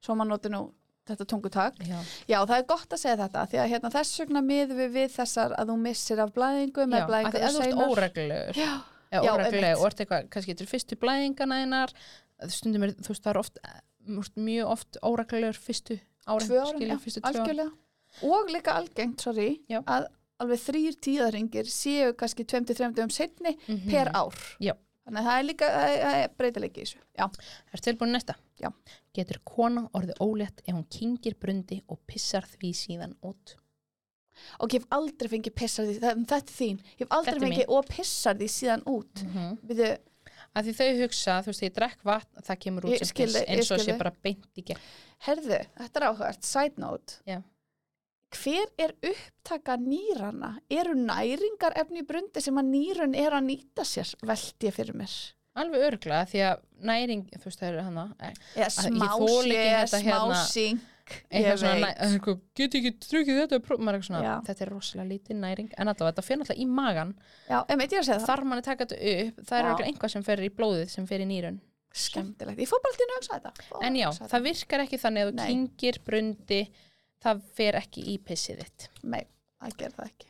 svo maður noti nú þetta tungutak. Já. já, það er gott að segja þetta því að hérna, þess vegna miðum við við þessar að þú missir af blæðingu já. með af því ef þú ert óreglulegur. Já, eða Já, óregluleg einmitt. og ert eitthvað, kannski getur fyrstu blæðingana einar stundum er, þú veist, það er oft veist, mjög oft óreglulegur fyrstu árin, já, fyrstu tvö árin og líka algengt, sorry Já. að alveg þrýr tíðarringir séu kannski 20-30 um setni Mhm. per ár Já. þannig að það er líka það það breytileiki í þessu já, Er tilbúin næsta? Já. Getur kona orðið ólétt ef hún kingir brundi og pissar því síðan út? og ég hef aldrei fengið pissar því það, þetta er þín, ég hef aldrei fengið og pissar því síðan út Mm -hmm. Byrju, Að því þau hugsa, þú veist, ég drekk vatn, það kemur út Ég sem skil piss, þig, ég eins og sé bara beint í gegn. herðu, þetta er áhugart side note. Já. hver er upptaka nýrana eru næringar efni í brundi sem að nýrun er að nýta sér veldi ég fyrir mér. Alveg örgla, því að næring, þú veist, það eru hana, eða ég smá eitthvað, get ekki drukkið þetta, Já. þetta er rosalega lítið næring, en allavega, þetta fyrir alltaf í magan, já, einmitt ég er að segja það. Þarf mann að taka þetta upp, það er Já. einhvað sem fer í blóðið sem fer í nýrun. skemmtilegt, ég fór bara til að hugsa þetta. En já, það virkar ekki þannig að þú kingir brundi, það fer ekki í pissið þitt. nei, það ger það ekki.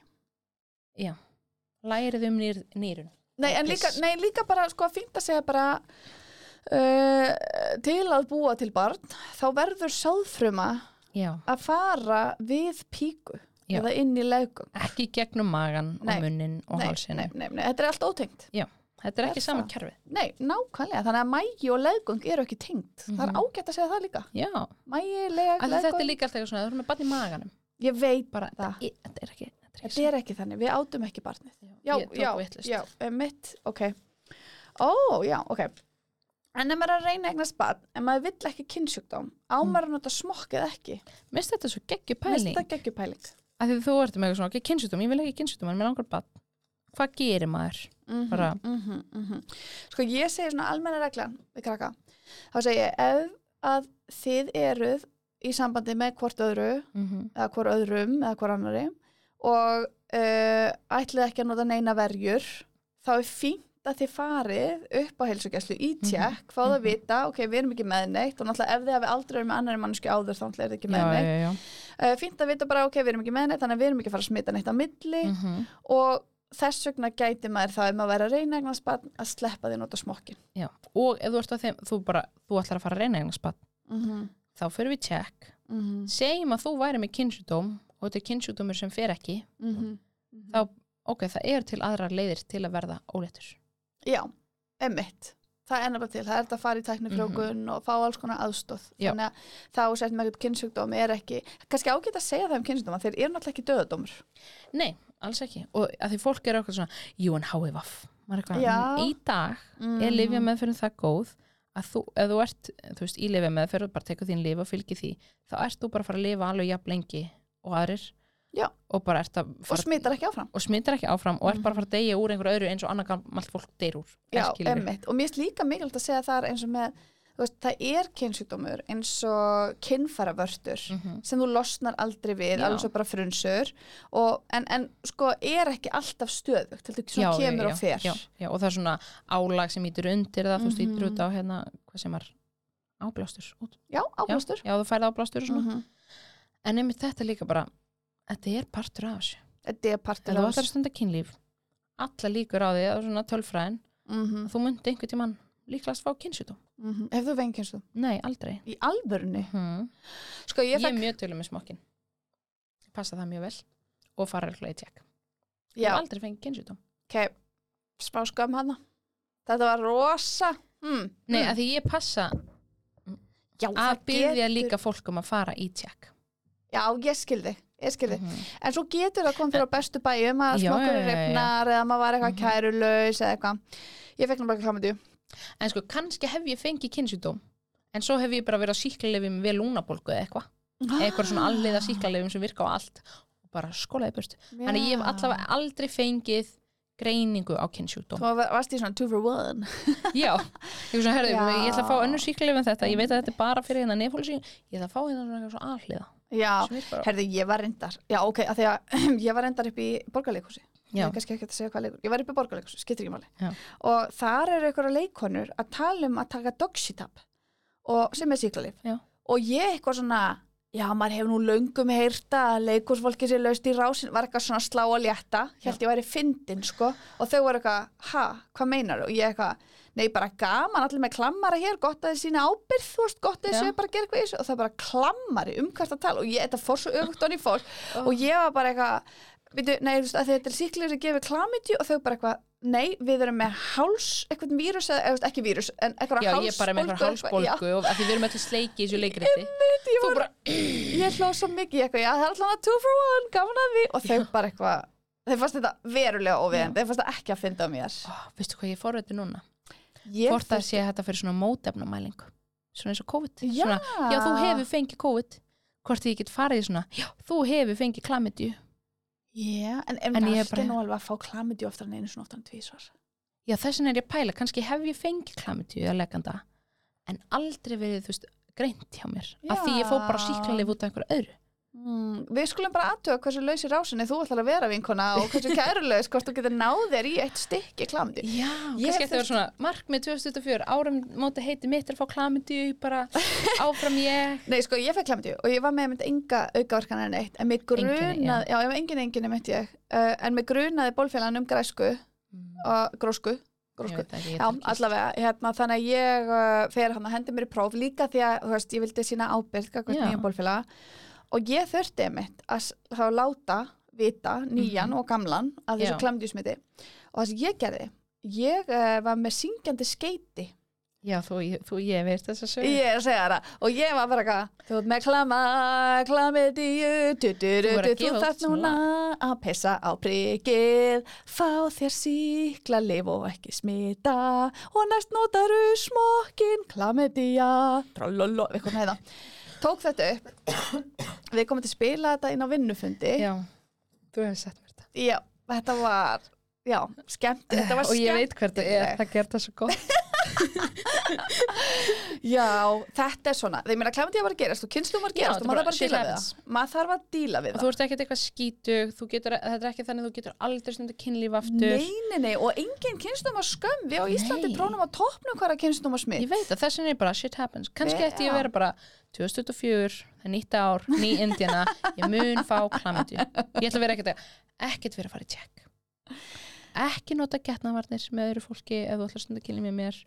Lærið um nýr, nýrun. Nei, en líka, nei, líka bara sko að fínt að segja bara uh, til að búa til barn þá verður sáðfruma Já. að fara við píku Já. eða inn í legum Ekki gegnum magan Nei. og munnin og nei, þetta er allt ótengt Þetta er Er ekki sama það? kerfið. Nei, nákvæmlega, þannig að mægi og legung eru ekki tengt það er Mhm. ágætt að segja það líka Já, mægi, leg, því þetta er legung líka alltaf svona, þú erum með barn í maganum. ég veit Bara, það, þetta er- er ekki, þetta er ekki er þannig við átum ekki barnið já, já, já, mitt, ok ó, já, ok en ef maður er að reyna eignast barn en maður vill ekki kynnsjúkdóm á Mm. að nota smokkið ekki Mér finnst þetta svo geggju Mér finnst pæling. þetta geggjupæling Af því þú ert með eitthvað svona, ok, kynnsjútum, ég vil ekki kynnsjútum, en mér langar barn. Hvað gerir maður? mm Bara- sko ég segi svona almenna reglan við krakka þá segi ég ef að þið eruð í sambandi með hvort öðru Mm -hmm. eða hvort öðrum eða hvort annari og uh, ætlið ekki að nota neina verjur þá er fínt að þið farið upp á heilsugjæslu í Mhm. tjekk, fáðu að vita, ok, við erum ekki með neitt og náttúrulega ef þið hafi aldrei verið með annari mannsku áður þá er þið ekki með já, neitt. já, já. Uh, fínt að vita bara, ok, við erum ekki með neitt, þannig að við erum ekki að fara að smita neitt á milli Mhm. og þess vegna gæti maður þá ef maður væri að reyna eignast barn að sleppa því nota smokkin. og ef þú ert að þeim þú, bara, þú ætlar að fara að reyna eignaspann Mm -hmm. þá fyrir við check Mm segjum að þú væri með kynnsjúdóm og þetta kynnsjúdómur sem fer ekki -hmm. þá, ok, það er til aðrar leiðir til að verða óléttur Já, emmitt. Það er nefnilega til, það er þetta að fara í tæknifrjókun og fá alls konar aðstóð. Mhm. Þannig að þá sett með eitthvað kynnsjúkdóm er ekki, kannski ágætt að segja það um kynnsjúkdóma, þeir eru náttúrulega ekki döðadómur. nei, alls ekki og að því fólk er eitthvað svona, jú en er eitthvað, Já. í dag Mm er lifja meðferðin það góð að þú, ef þú ert, þú veist, í lifja meðferð og bara tekur þín lif og fylgir því þá ert þú bara að fara að lifa alveg jafn lengi og aðrir Já. og bara ert að Og fara, smitar ekki áfram. og smitar ekki áfram og ert bara að fara að deyja úr einhverju öðru eins og annað gammalt fólk deyr úr Já. Og mér finnst líka mikilvægt að segja þar eins og með, þú veist, það er kynnsjúkdómur eins og kynfæravörtur Mhm. sem þú losnar aldrei við, Já. alveg svo bara frunsur og, en, en sko er ekki alltaf stöðugt, svona Já, já, kemur og fer. og það er svona álag sem ítur undir það, þú veist, Mhm. ítur út á hérna, hvað sem er áblástur. Já, áblástur. Já, þú færði áblástur og svona. Mhm. En einmitt þetta er líka bara, þetta er partur af þessu. Þetta er partur af ætlar að stunda kynlíf, alla líkur á því, er svona tölfræðin, Mhm, að þú myndi einhvern tímann líklegast fá kynnsjútum. mhm. Ef þú fengið kynnsjúkdóm? Nei, aldrei. Í alvörunni? Hmm. Sko ég Ég er fekk, mjög tölum með smokkin. Passa það mjög vel og fara reglulega í tjekk. Ég hef aldrei fengið kynnsjútum. ok, spá skam hana. Þetta var rosa. Mm. Nei, mm. að því ég passa já, að byrja getur- líka fólk um að fara í tjekk. Já, ég skildi, ég skildi. Mhm. En svo getur það komið fyrir á bestu bæjum að smokkur er reyfnar eða maður var eitthvað Mhm. kærulaus eða eitthvað. Ég fekk náttúrulega klamidju. En sko, kannski hef ég fengið kynnsjúdóm en svo hef ég bara verið á síklarlefum við lúnabólgu eða eitthvað, eða eitthvað svona alliða síklarlefum sem virka á allt og bara skólaði burtu. Þannig ég hef allavega aldrei fengið greiningu á kynnsjúdóm. Var- varst í svona two for one. (laughs) Já, ég, svona, herri, Já. ég ætla að fá önnur síklarlef en þetta, ég veit að þetta er bara fyrir hérna Já, herði, ég var reyndar. Já, ok, að því að (clears throat) ég var reyndar upp í borgarleikhúsi. Ég er kannski ekki að segja hvað leikur. Ég var upp í borgarleikhúsi, skiptir ekki máli. Og þar eru einhverja leikonur að tala um að taka doxitap og sem er síklarlif. Já. Og ég eitthvað svona, já, maður hefur nú löngum heyrta að leikúsfólki sér laust í rásin, var eitthvað svona slá og létta, held ég væri fyndin, sko. Og þau voru eitthvað, ha, hvað meinar Og ég eitthvað, nei, bara gaman, allir með klammara hér, gott að þið sína ábyrð, þú veist, gott að Já. þið séu bara að gera eitthvað í þessu. Og það er bara klammari um hvert að tala. Og ég, þetta fór svo öfugt onni fólk. Og ég var bara eitthvað, veitu, nei, þú veist, að þetta er síklir sem gefur klamidju og þau bara eitthvað, nei, við erum með háls, eitthvað vírus, eða, veist, ekki vírus, en eitthvað Já, ég er bara með einhver hálsbólgu og því við erum allir sleiki í þessu leikriti. ég, bara, ég hló svo mikið, eitthvað, já, það er alltaf two for one, gaman að því, og þau bara eitthvað, þau fannst þetta verulega óviðandi, þau fannst þetta ekki að finna á mér. ó, veistu hvað ég forveitur núna? Hvort það sé þetta fyrir svona mótefnamælingu. Svona eins og COVID. Já. Svona, já, þú hefur fengið COVID. Hvort ég get farið svona, já, þú hefur fengið klamidju. Já, en, en, En en ég allt bara- er nú alveg að fá klamidju oftar en einu svona oftar en tvísvar. Já, þess vegna er ég að pæla, kannski hef ég fengið klamidju eða legganda, en aldrei verið, þú veist, greint hjá mér. Að því ég fó bara Já. síklarleif út af einhverju öðru. Mm, við skulum bara aðtuga hversu laus í rásinni þú ætlar að vera vinkona og hversu (laughs) kærulegs hvort þú getur náð þér í eitt stykki klamdi. Já, Ég kannski að vera svona markmið 2024, árum móti heiti mitt er að fá klamidju, bara (laughs) áfram ég. Nei, sko, ég fekk klamdi og ég var með enga aukaverkan en eitt en mig grunaði, já. já, ég var engin engin mitt ég, uh, en mig grunaði bólfélagan um græsku og grósku, Ég grósku. veit ekki, ég Já, allavega, hérna, þannig að ég uh, fer hann að hendi mér í próf líka því að, veist, ég vildi sína ábyrg nýjum bólfélaga og ég þurfti mitt að þá láta vita nýjan Mhm. og gamlan að þessu klamdjúsmiti og það sem ég gerði, ég uh, var með syngjandi skeiti Já, þú, þú ég veist þess að sögja. ég að segja það. Og ég var bara eitthvað þú ert með klama, du, du, Þú að þarf núna að pissa á prikið. Fá þér síkla lif og ekki smita. Og næst notaru smokkin klamidía trololo, eitthvað með það tók þetta upp. Við komum til að spila þetta inn á vinnufundi. Já, þú hefur sett mér þetta. já, þetta var já, skemmt, þetta var Og ég veit hvert það er, það gerði það svo gott. (laughs) (laughs) Já, þetta er svona. Þeir meina klamandi að var að gerast og kynstum var að Já, gerast þetta og maður þarf bara að díla við happens. það. Maður þarf að díla við og það. þú ert ekkert eitthvað skítug þú getur, þetta er ekki þannig að þú getur aldrei stundu kynlíf aftur. Nei, nei, nei, og engin kynstum að skömm. Við á Íslandi Nei. trónum á toppnum hverja kynstum að smitt ég veit að þessin er bara shit happens. Kannski Já. ætti ég að vera bara 2024 það er nýtt ár, ný Indiana ég mun fá klamyndju ég ætla að vera ekkert að ekkert vera að fara í tjekk ekki nota getnavarnir með öðru fólki ef þú ætlar stundu kynlíf með mér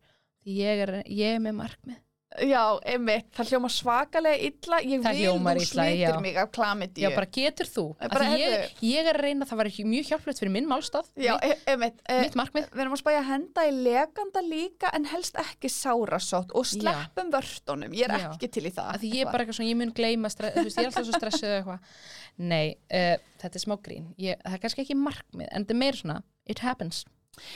því ég er, ég er með markmið. Já, einmitt, það hljóma svakalega illa. Ég Það vil þú já. mig af klamidíu já bara getur þú. Bara, ég, ég er að reyna það var ekki mjög hjálplegt fyrir minn málstað. Já, mitt, e- einmitt. E, mitt markmið. Við erum að spæja að henda í leganda líka en helst ekki sárasótt. Og sleppum vörtunum, ég er Já. ekki til í það. Að því ég er bara eitthvað svona, ég mun gleyma stre- þú veist, ég er alltaf svo stressuð eða eitthvað. Nei, uh, þetta er smá grín. Ég, það er kannski ekki markmið, en þetta er meira svona it happens,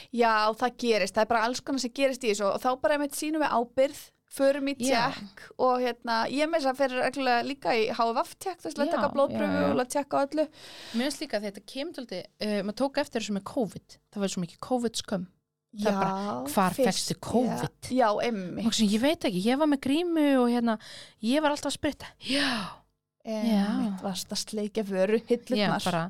Já, það gerist, það er bara alls konar sem gerist í þessu og þá bara einmitt sínum við ábyrð förum í Já. tjekk og hérna, ég með þess að fyrir reglulega líka í HVF-tjekk, þú veist, að Já, taka blóðpröfu já, já. og að tjekka öllu. Mér finnst líka að þetta kemur tóldi, uh, maður tók eftir þessu með COVID. Það var svo mikið COVID skömm Það er bara, hvar fékkstu COVID? Já, já emmi og sem ég veit ekki, ég var með grímu og hérna, ég var alltaf að spritta já, Emmitt varst að sleikja vöru, já, hillurnar bara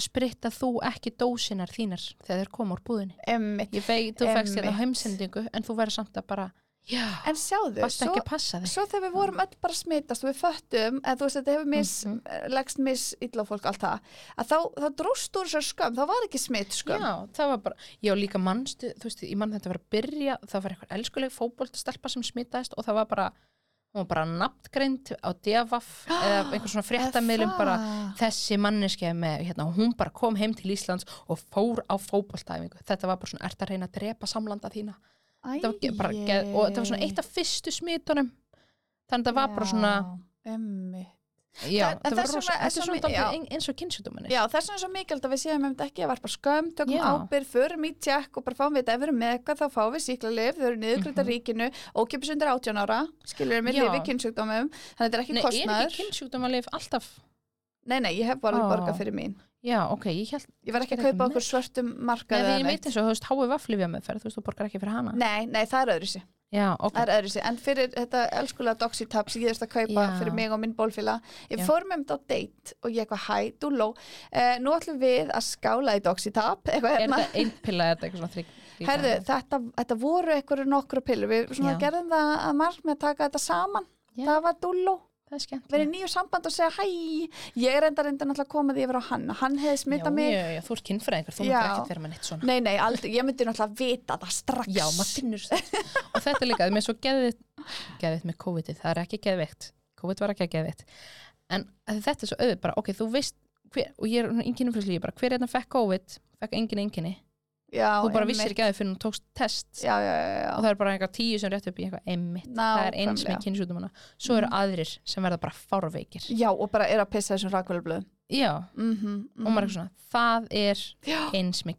spritta þú ekki dósinar þínar þegar þeir koma úr búðinni Emmitt, ég veit, þú fegst hérna Einmitt. heimsendingu en þú verður samt að bara, já en sjáðu svo, svo þegar við vorum öll bara smitast og við föttum, en þú veist, þetta hefur mis Mhm. leggst mis illa á fólk allt það að þá, þá dróst úr þessar skömm, þá var ekki smitt skömm Já, það var bara, ég á líka mannstu, þú veist, ég mann þetta var að byrja, það var eitthvað elskuleg fótboltastelpa sem smitaðist og það var bara, hún var bara nafngreind á devaf (gasps) eða einhver svona fréttamiðlum bara, þessi manneskja með, hérna, hún bara kom heim til Íslands og fór á fótboltæfingu. Þetta var bara svona, ert að reyna að drepa samlanda þína. Þetta var ge- bara, og þetta var svona eitt af fyrstu smitunum. Þannig að það var bara svona, emmi já, en það var rosa, þetta er svo svona eins og kynnsjúdóminni. Já, þess vegna er svo mikilvægt að við séum um þetta ekki að varpa skömm, tökum Já. ábyrð, förum í tjekk og bara fáum við þetta, ef við erum með eitthvað þá fáum við síklarlif, þau eru niðurgrinda Mhm. ríkinu, ókipis undir 18 ára, skilur við með Já. lifi kynnsjúkdómum, þannig að þetta er ekki Nei, er ekki kynnsjúkdómalif alltaf, Nei, nei, ég hef bara Ó. borgað fyrir mín. já, ok, ég held, Ég var ekki að kaupa okkur svörtum Nei, markað því eða ég veit eins og þú veist, hái vaflifja meðferð, þú veist, þú borgar ekki fyrir hana. Nei, nei, það er öðru sér. Já, ok. Það er öðru sér. En fyrir þetta elskulega Doxitab sem ég þurfti að kaupa Já. fyrir mig og minn bólfélag, ég fór með þetta á date og ég eitthvað, hæ, dúlló, uh, nú ætlum við að skála í (laughs) eitthvað Er hérna. þetta einn pilla eða eitthvað svona þrygg? Herðu, þetta, þetta voru einhverju nokkru pillur, við gerðum það að marg með að taka þetta saman, Já. það var dúlló, það er skemmt. verið nýju samband og segja hæ, ég er enda reynda náttúrulega komið yfir á hann, hann hefði Já, smitað mig, já, já, þú ert kynfræðingur, þú myndir ekki vera með neitt svona. nei, nei, aldrei, ég myndi náttúrulega vita það strax. Já, maður finnur þetta. og þetta er líka, með svo geðvitt, geðvitt með COVID-ið, það er ekki geðvikt. COVID var ekki geðvitt. En að þetta er svo auðvitað bara, ok, þú veist, hver, og ég er enginn umfyrir bara, hver hérna fekk COVID, fekk enginn enginni. Já, Þú bara vissir ekki að þau fyrir þú tókst test. Já, já. Og það er bara eitthvað tíu sem rétt upp í eitthvað einmitt. Það er eins með Nákvæmlega. kynnsjúdumana. Svo eru aðrir sem verða bara fárveikir. Já, og bara er að pissa þessum rakvölublöðum. Já, Mm -hmm, og maður er eitthvað svona, það er eins með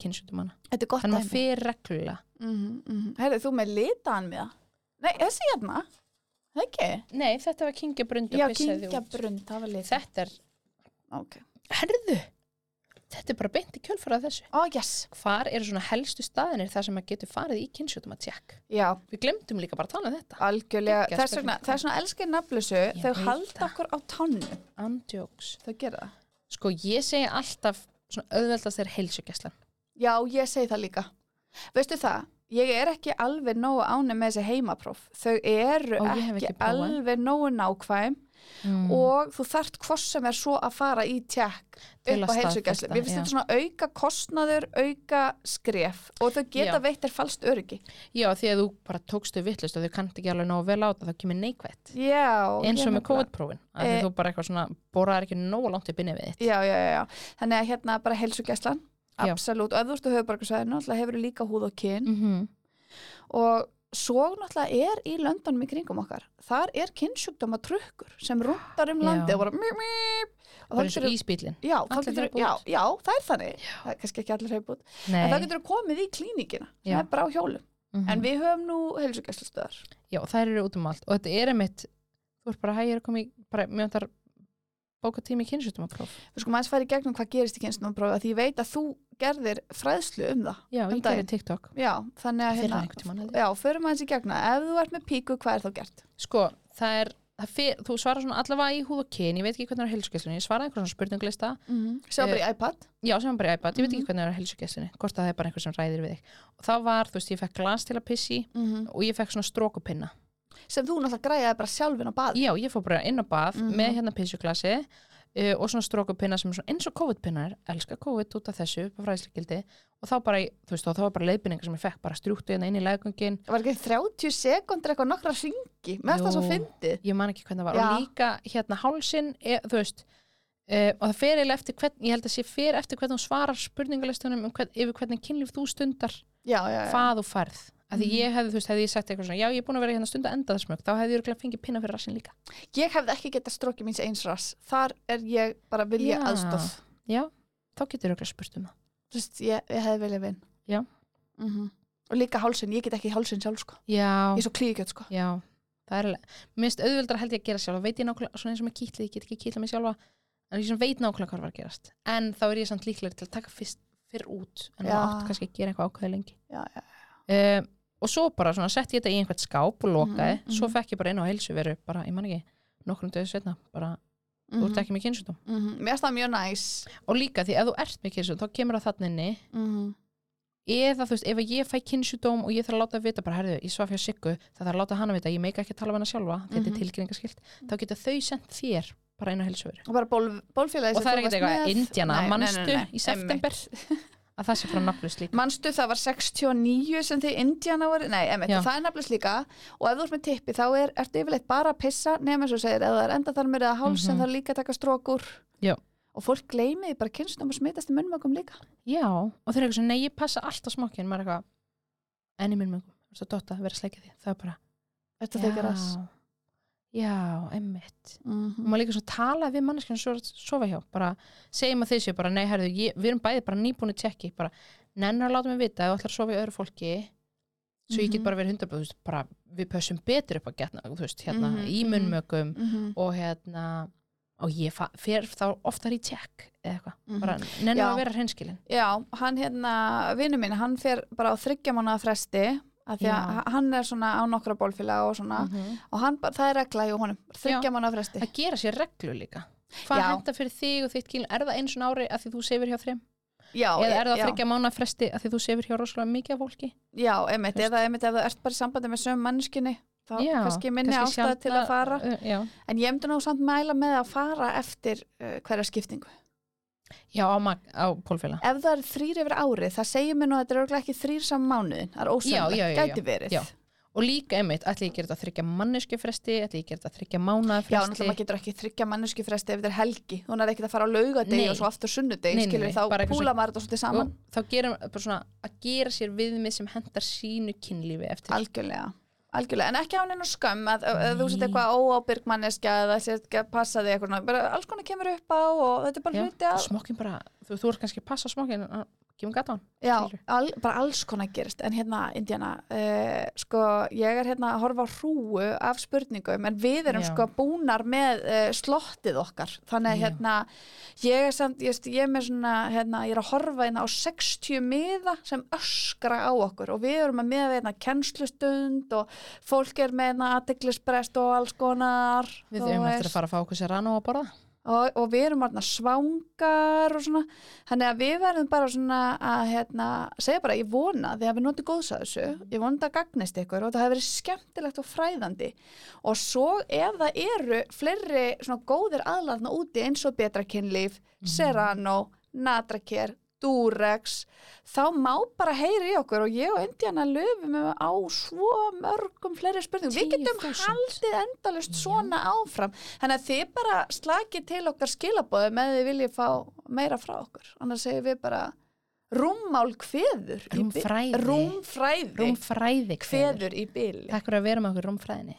gott Þannig að dæmi. fyrir reglulega. Mm -hmm, Herðu, þú með litaðan með það? Nei, þessi hérna. Það ekki? Nei, þetta var kingjabrund og pissaði út. Þetta er, herðu, þetta er bara beint í kjölfara þessu. Ó, yes. Hvar eru svona helstu staðinir þar sem maður getur farið í kynnsjúduma tjekk? Já, Við glemdum líka bara að tala um þetta. Þess vegna, þess vegna elskir nafnlösu, Ég þau halda okkur á tánum. Andjóks. Þau gera það. Sko, ég segi alltaf svona auðveldast er heilsugjæslan. Já, ég segi það líka. Veistu það, ég er ekki alveg nógu ánum með þessi heimapróf. Þau eru Ó, ekki, ekki alveg nógu nákvæm Mm. og þú þarft hvort sem er svo að fara í tjekk upp á staðfesta, Mér finnst þetta svona auka kostnaður, auka skref og þau geta Já. veitt er falskt öryggi. Já, því að þú bara tókstu vittlust og þau kannt ekki alveg nógu vel á það, þá kemur neikvætt. Já. Eins og með COVID-prófin. Að Eh, því þú bara eitthvað svona, boraðar ekki nógu langt upp inni við þitt. Já, já, já, já. Þannig að hérna bara heilsugæslan, Já. absolutt. Og ef þú ert á höfuborgarsvæðinu, alltaf hefur líka húð og kyn Mm -hmm. og svo náttúrulega er í löndunum í kringum okkar. Þar er kynnsjúkdóma trukkur sem rúndar um Já. landið og bara mýp, mýp. Og og getur- ísbílinn. Já, já, já, það er þannig. Það er kannski ekki allir. Nei. En þá getur komið í klíníkina, sem Já. er bara á hjólum. Mhm. En við höfum nú heilsugæslustöðar. Já, þær eru út um allt. Og þetta er einmitt, þú ert bara, hæ, ég er komið, í- bara, mjög þar bóka tími í kynnsjúdumapróf. Við sko maður færi gegnum hvað gerist í kynstumaprófi því ég veit að þú gerðir fræðslu um það Já, Um ég gerði TikTok. Já, þannig að hérna, já, förum aðeins í gegna ef þú ert með píku, hvað er þá gert? Sko, það er það fyr, þú svarar svona allavega í húð og kyn ég veit ekki hvernig það er á heilsugesslunni, ég svaraði einhver svona spurninglista. Mm -hmm. sjá bara í iPad? já, sem bara í iPad, ég veit Mhm. ekki hvernig það er á heilsugesslunni hvort að það er bara einhver sem ræðir við þig. Og þá var, þú veist, ég fekk glas til að pissi og ég fekk svona strókupinna sem þú náttúrulega græjaði bara sjálfin á bað já, ég fór bara inn á bað Mhm. með hérna pissuglasi uh, og svona strókupinna sem er svona eins og COVID-pinnar, elska COVID út af þessu og þá bara, þú veist, og þá var bara leiðbynningar sem ég fekk bara strjúktu hérna inn í leggungin það var ekki 30 sekundur eitthvað nokkra ringi með það svo Jú. fyndið ég man ekki hvernig það var Já. og líka hérna hálsin e, þú veist e, og það fer eiginlega eftir hvern, ég held að sé fer eftir hvernig hún svarar spurningalistunum um hvern, yfir hvernig kynlíf þú stundar já, já, já. hvað þú færð að því ég hefði, þú veist, hefði ég sagt eitthvað svona já, ég er búin að vera hérna stund að enda þessum þá hefði ég örugglega fengið pinna fyrir rassin líka ég hefði ekki getað strókið míns eins rass þar er ég bara vilja Já. aðstof já, þá getur örugglega spurt um það Þú veist, ég, ég hefði viljað vinn Já. Mhm. og líka hálsin, ég get ekki hálsin sjálf sko. já, ég er svo klíkjöld sko. já, það er alveg mér finnst auðvöldra held ég að gera sjálfa veit ég nákvæmlega, svona eins og með kýtli, ég get ekki kýtla mig sjálfa en ég svona veit nákvæmlega hvað var að gerast en þá er ég samt líklega til að taka fyrst fyrr út en Já. maður átt kannski að gera eitthvað ákveði lengi já, já. um, og svo bara svona sett ég þetta í einhvern skáp og lokaði, Mhm, svo mhm. fekk ég bara inn á heilsu veru, bara, ég man ekki, nokkrum döðu setna bara, þú ert ekki með kynsjúdóm Mhm. mér finnst það mjög næs. Og líka því ef þú ert með kynsjúdóm, þá kemur það þarna inni. Mhm. eða þú veist, ef ég fæ kynsjúdóm og ég þarf að láta að vita, bara herðu, ég svaf hjá Siggu það þarf að láta hana vita, ég meika ekki að tala um hana sjálfa þetta Mhm. er tilkynningaskilt, þá geta þau sendt þér bara inn á heilsu veru og og það er ekkert eitthvað Indiana, manstu í september (laughs) að það sé frá nafnlust líka. Manstu það var 69 sem þið Indiana voru, nei, emitt, það er nefnilega líka. Og ef þú ert með tippi þá er, ertu yfirleitt bara að pissa nema eins og segir, ef það er endaþarmur eða háls sem Mhm. það er líka að taka strókur Já. og fólk gleymi því bara kynnstum og smitast í munnmökum líka. Já, og þau eru eitthvað svona, nei, ég passa alltaf smokkinn, maður eitthvað en í minn mögum, þú veist að dotta, vera að sleikja því það er bara, Þetta þykir rass já, emmitt og mm maður líka svona tala við manneskjana svo að sofa hjá, bara segjum að þið séu bara, nei, herðu, ég, við erum bæði bara nýbúin að tjekki, bara, nennar að láta mig vita ef þú ætlar að sofa í öðru fólki svo ég get Mhm. bara verið 100% þú veist, bara, við pössum betur upp að getna þú veist, hérna, Mhm, í mhm. munnmögum -hmm. og hérna og ég fer þá oftar í tjekk eða eitthvað, Mhm. bara nennir Já. að vera hreinskilin Já, hann hérna, vinnu minn, hann fer bara á þryggja mánuða fresti af því að hann er svona á nokkra bólfélag og svona Mhm. og hann, það er regla í honum, þryggja mánuða fresti. Að gera sér reglu líka. Hvað henda fyrir þig og þitt kýl er það eins og ári að því þú sefur hjá þreim Já, eða er það þryggja mánu fresti að því þú sefur hjá rosalega mikið af fólki? Já, veist. eða einmitt ef það ert bara í sambandi með sögum mannskinni þá Já, kannski minni ástæða til að fara. Uh, en ég myndi nú samt mæla með að fara eftir uh, hverja skiptingu já, á, á pólfélag. Ef það er þrýr yfir árið, það segir mér nú að þetta er örugglega ekki þrýr saman mánuðin, það er Já, já, já, já. gæti verið. Já. og líka einmitt, ætli ég gera þetta þryggja mannesku fresti ætli ég gera þetta þryggja mánuða Já, náttúrulega maður getur ekki þryggja mannesku fresti ef þetta er helgi, hún er ekki að fara á laugadegi og svo aftur sunnudegi, skilur þá púla maður þetta svolítið saman, þá gerum bara svona að gera sér viðmið sem hendar sínu kynlífi eftir. Algjörlega algjörlega, en ekki á neina skömm að, að, að þú Nei. eitthvað óábyrg manneskja eða ekki að passa þig eitthvað, bara alls konar kemur upp á og þetta er bara hluti að smokkin bara, þú, þú ert kannski að passa smokkin kemur gata á hann Já, al, bara alls konar gerist en hérna, Indiana, uh, sko ég er hérna að horfa hrúu af spurningum en við erum Já. sko búnar með uh, slottið okkar þannig Já. hérna ég er samt, ég, ég er með svona hérna, ég er að horfa hérna á 60 miða sem öskra á okkur og við erum að miða við hérna kennslustund og fólk er með hérna aðteglisbrest og alls konar við erum eftir að fara að fá okkur sér rann að borða og, og við erum hérna svangar og svona. Þannig að við verðum bara svona að hérna, segja bara ég vona því að við notum góðs að þessu. Ég vona þetta gagnist ykkur og það hefur verið skemmtilegt og fræðandi. Og svo ef það eru fleiri svona góðir aðlarna úti eins og betra kynlíf, Serrano Natraker, Durex þá má bara heyri í okkur og ég og Indiana löfum á svo mörgum fleiri spurningum. Við getum 10.000. haldið endalust Já. svona áfram. Þannig að þið bara slakið til okkar skilabóðu með þið viljið fá meira frá okkur. Annars segir við bara rúmmál bi- Rúmfræði. rúmfræði, rúmfræði kveður. Kveður í byli takk fyrir að vera með okkur rúmfræðinni